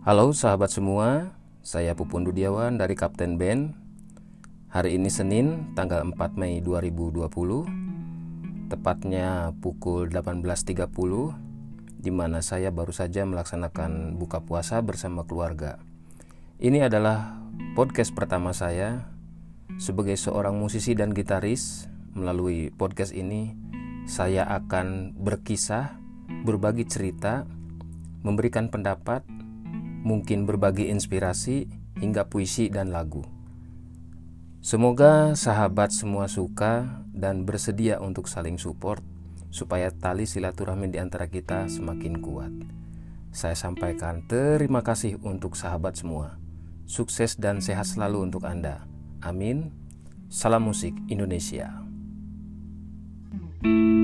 Halo sahabat semua, saya Pupun Dudiawan dari Kapten Band. Hari ini Senin, tanggal 4 Mei 2020, tepatnya pukul 18.30, di mana saya baru saja melaksanakan buka puasa bersama keluarga. Ini adalah podcast pertama saya sebagai seorang musisi dan gitaris. Melalui podcast ini, saya akan berkisah, berbagi cerita, memberikan pendapat, mungkin berbagi inspirasi, hingga puisi dan lagu. Semoga sahabat semua suka dan bersedia untuk saling support supaya tali silaturahmi di antara kita semakin kuat. Saya sampaikan terima kasih untuk sahabat semua. Sukses dan sehat selalu untuk Anda. Amin. Salam musik Indonesia. thank you